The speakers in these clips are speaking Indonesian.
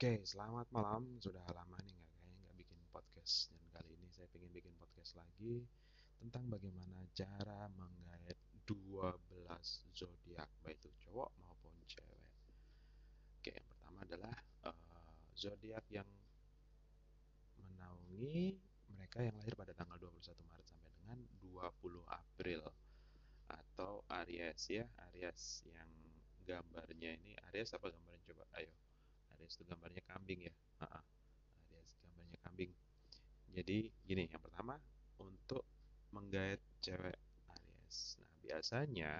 Oke, selamat malam. Sudah lama nih nggak kayaknya nggak bikin podcast dan kali ini saya pengen bikin podcast lagi tentang bagaimana cara menggait 12 zodiak baik itu cowok maupun cewek. Oke, yang pertama adalah uh, zodiak yang menaungi mereka yang lahir pada tanggal 21 Maret sampai dengan 20 April atau Aries ya, Aries yang gambarnya ini Aries apa gambarnya coba? Ayo. Aries itu gambarnya kambing ya. Aries gambarnya kambing. Jadi gini, yang pertama untuk menggait cewek Aries. Nah, biasanya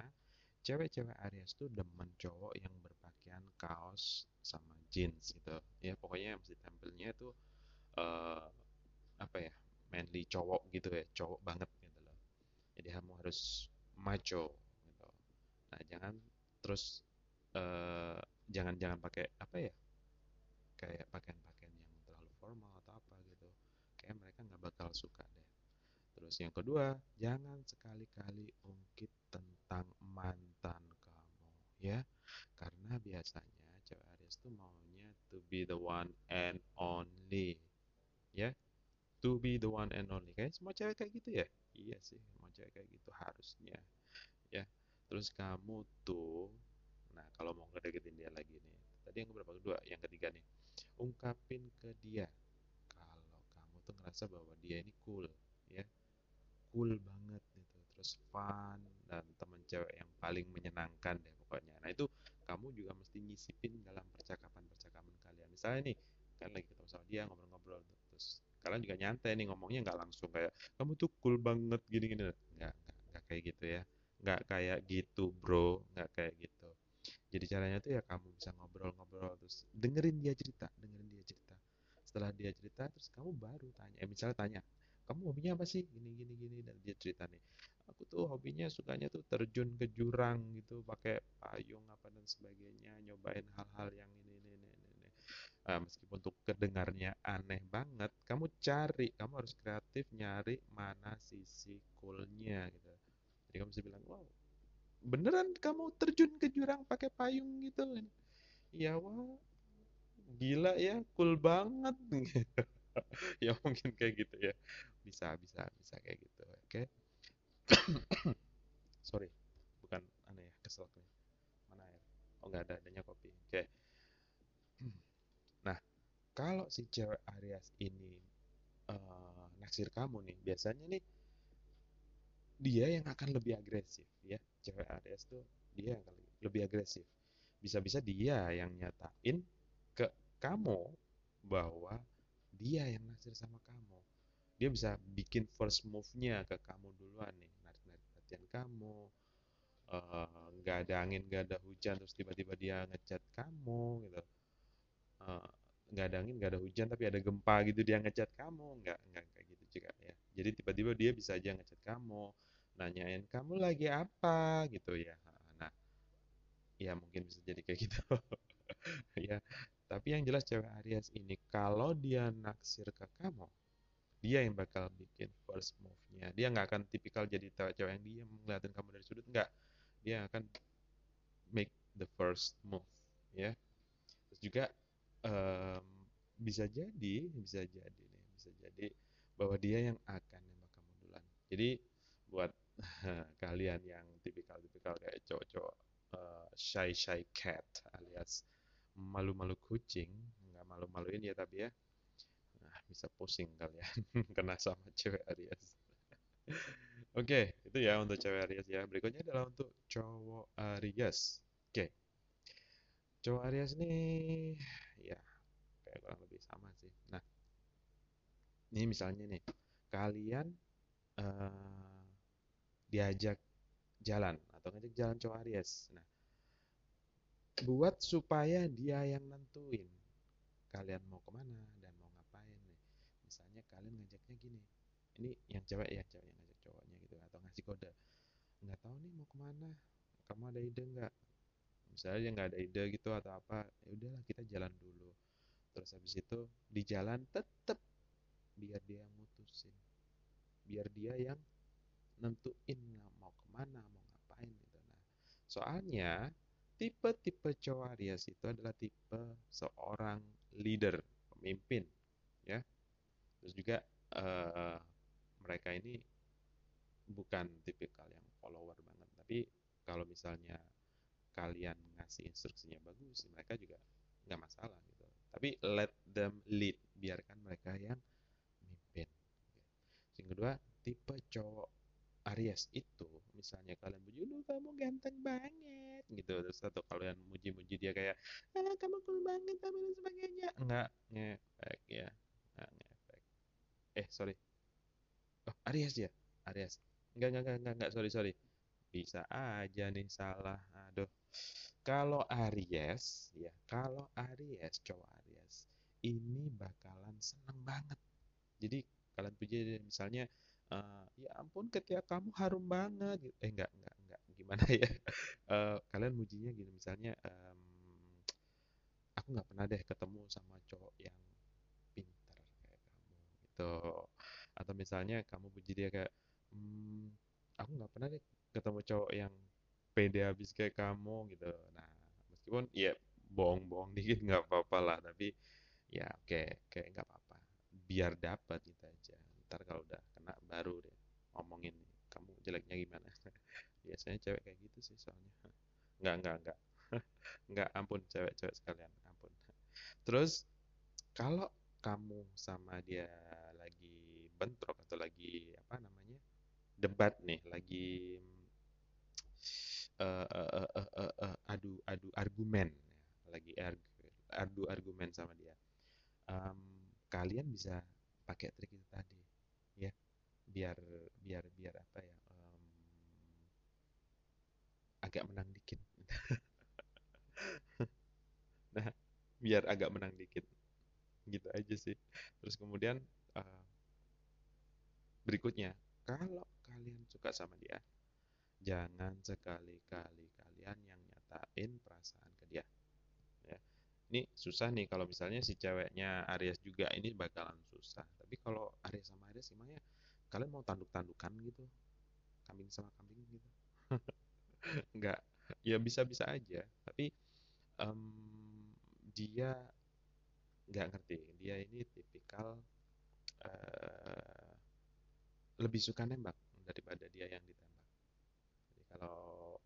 cewek-cewek Aries tuh demen cowok yang berpakaian kaos sama jeans gitu. Ya, pokoknya mesti tampilnya tuh uh, apa ya? manly cowok gitu ya, cowok banget gitu loh. Jadi kamu harus macho gitu. Nah, jangan terus uh, jangan jangan pakai apa ya? Kayak pakaian-pakaian yang terlalu formal atau apa gitu kayak mereka nggak bakal suka deh. Terus yang kedua jangan sekali-kali ungkit tentang mantan kamu ya. Karena biasanya cewek Aries tuh maunya to be the one and only ya. To be the one and only. Kayak semua cewek kayak gitu ya? Iya sih semua cewek kayak gitu harusnya ya. Terus kamu tuh nah kalau mau ngedeketin dia lagi nih tadi yang berapa kedua yang ketiga nih. Ungkapin ke dia. Kalau kamu tuh ngerasa bahwa dia ini cool ya. Cool banget gitu. Terus fun dan temen cewek yang paling menyenangkan deh pokoknya. Nah itu kamu juga mesti nyisipin dalam percakapan-percakapan kalian. Misalnya nih kalian lagi ketemu sama dia ngobrol-ngobrol terus kalian juga nyantai nih ngomongnya nggak langsung kayak kamu tuh cool banget gini-gini. Nggak nggak nggak kayak gitu ya. Nggak kayak gitu bro. Nggak kayak gitu jadi caranya tuh ya kamu bisa ngobrol-ngobrol terus dengerin dia cerita dengerin dia cerita. Setelah dia cerita terus kamu baru tanya. Eh, misalnya tanya kamu hobinya apa sih? Gini gini gini dan dia cerita nih. Aku tuh hobinya sukanya tuh terjun ke jurang gitu pakai payung apa dan sebagainya nyobain hal-hal yang ini ini ini ini uh, meskipun untuk kedengarnya aneh banget kamu cari kamu harus kreatif nyari mana sisi coolnya gitu. Jadi kamu bisa bilang wow beneran kamu terjun ke jurang pakai payung gitu? Ya wah gila ya cool banget. Ya mungkin kayak gitu ya. Bisa bisa bisa kayak gitu oke. Okay? sorry bukan aneh ya kesel mana ya oh nggak ada adanya kopi oke. Okay. nah kalau si cewek Aries ini uh, naksir kamu nih biasanya nih dia yang akan lebih agresif ya cewek Aries tuh dia yang lebih agresif. Bisa-bisa dia yang nyatain ke kamu bahwa dia yang naksir sama kamu. Dia bisa bikin first move-nya ke kamu duluan nih narik-narik perhatian kamu eh, nggak uh, ada angin nggak ada hujan terus tiba-tiba dia ngechat kamu gitu. Uh, nggak ada angin nggak ada hujan tapi ada gempa gitu dia ngechat kamu. Nggak nggak kayak gitu juga ya. Jadi tiba-tiba dia bisa aja ngechat kamu nanyain kamu lagi apa? Gitu ya. Nah ya mungkin bisa jadi kayak gitu. Ya tapi yang jelas cewek Aries ini kalau dia naksir ke kamu dia yang bakal bikin first move-nya. Dia nggak akan tipikal jadi cewek yang dia ngeliatin kamu dari sudut nggak. Dia akan make the first move ya. Terus juga um, bisa jadi bisa jadi nih bisa jadi bahwa dia yang akan nembak kamu duluan. Jadi buat kalian yang tipikal-tipikal kayak cowok-cowok uh, shy shy cat alias malu-malu kucing nggak malu-maluin ya tapi ya. Nah, bisa pusing kalian kena sama cewek Aries. Oke okay, itu ya untuk cewek Aries ya. Berikutnya adalah untuk cowok Aries. Oke. Okay. cowok Aries ini ya kayak kurang lebih sama sih. Nah ini misalnya nih kalian uh, diajak jalan atau ngajak jalan cowok Aries. Nah, buat supaya dia yang nentuin kalian mau ke mana dan mau ngapain nih. Misalnya kalian ngajaknya gini, ini yang cewek ya cewek yang ngajak cowoknya gitu atau ngasih kode. Nggak tahu nih mau ke mana, kamu ada ide nggak? Misalnya dia nggak ada ide gitu atau apa, ya udahlah kita jalan dulu. Terus habis itu di jalan tetap biar dia mutusin, biar dia yang nentuin mau ke mana mau ngapain gitu nah soalnya tipe-tipe cowok Aries itu adalah tipe seorang leader, pemimpin, ya. Terus juga uh, mereka ini bukan tipikal yang follower banget, tapi kalau misalnya kalian ngasih instruksinya bagus, mereka juga nggak masalah gitu. Tapi let them lead, biarkan mereka yang mimpin. Yang kedua, tipe cowok Aries itu, misalnya kalian puji, lu kamu ganteng banget, gitu. Terus atau kalian muji-muji dia kayak, ah, kamu cool banget, dan sebagainya. Nggak ngefek ya, nggak ngefek. Eh, sorry. Oh, Aries ya? Aries. Enggak, enggak, enggak, enggak, enggak, sorry, sorry. Bisa aja nih salah. Aduh. Kalau Aries, ya, kalau Aries, cowok Aries, ini bakalan seneng banget. Jadi kalian puji misalnya, uh, ya ampun ketika kamu harum banget. Gitu. Eh enggak, enggak, enggak. Gimana ya? Uh, kalian mujinya gini, misalnya, um, aku nggak pernah deh ketemu sama cowok yang pintar kayak kamu, gitu. Atau misalnya kamu puji dia kayak, hmm, aku nggak pernah deh ketemu cowok yang pede habis kayak kamu gitu nah meskipun ya bohong-bohong dikit nggak apa-apa lah tapi ya oke kayak nggak apa-apa biar dapat gitu aja ntar kalau udah kena baru deh ngomongin kamu jeleknya gimana. Biasanya cewek kayak gitu sih soalnya. Nggak nggak nggak. Nggak ampun cewek-cewek sekalian ampun. Terus kalau kamu sama dia lagi bentrok atau lagi apa namanya debat nih lagi uh, uh, uh, uh, uh, adu adu argumen ya. lagi adu argumen sama dia um, kalian bisa pakai trik itu tadi ya biar biar biar apa ya um, agak menang dikit. Nah biar agak menang dikit. Gitu aja sih. Terus kemudian uh, berikutnya. Kalau kalian suka sama dia jangan sekali-kali kalian yang nyatain perasaan ke dia. Ya. Ini susah nih kalau misalnya si ceweknya Aries juga ini bakalan susah. Tapi kalau Aries sama Aries gimana kalian mau tanduk-tandukan gitu. Kambing sama kambing gitu. Nggak. Ya bisa-bisa aja. Tapi um, dia nggak ngerti. Dia ini tipikal uh, lebih suka nembak daripada dia yang ditembak. Kalau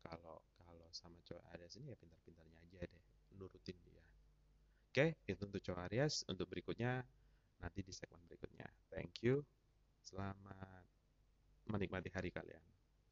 kalau kalau sama cowok Aries ini ya pintar-pintarnya aja deh nurutin dia. Oke itu untuk cowok Aries. Untuk berikutnya nanti di segmen berikutnya. Thank you selamat menikmati hari kalian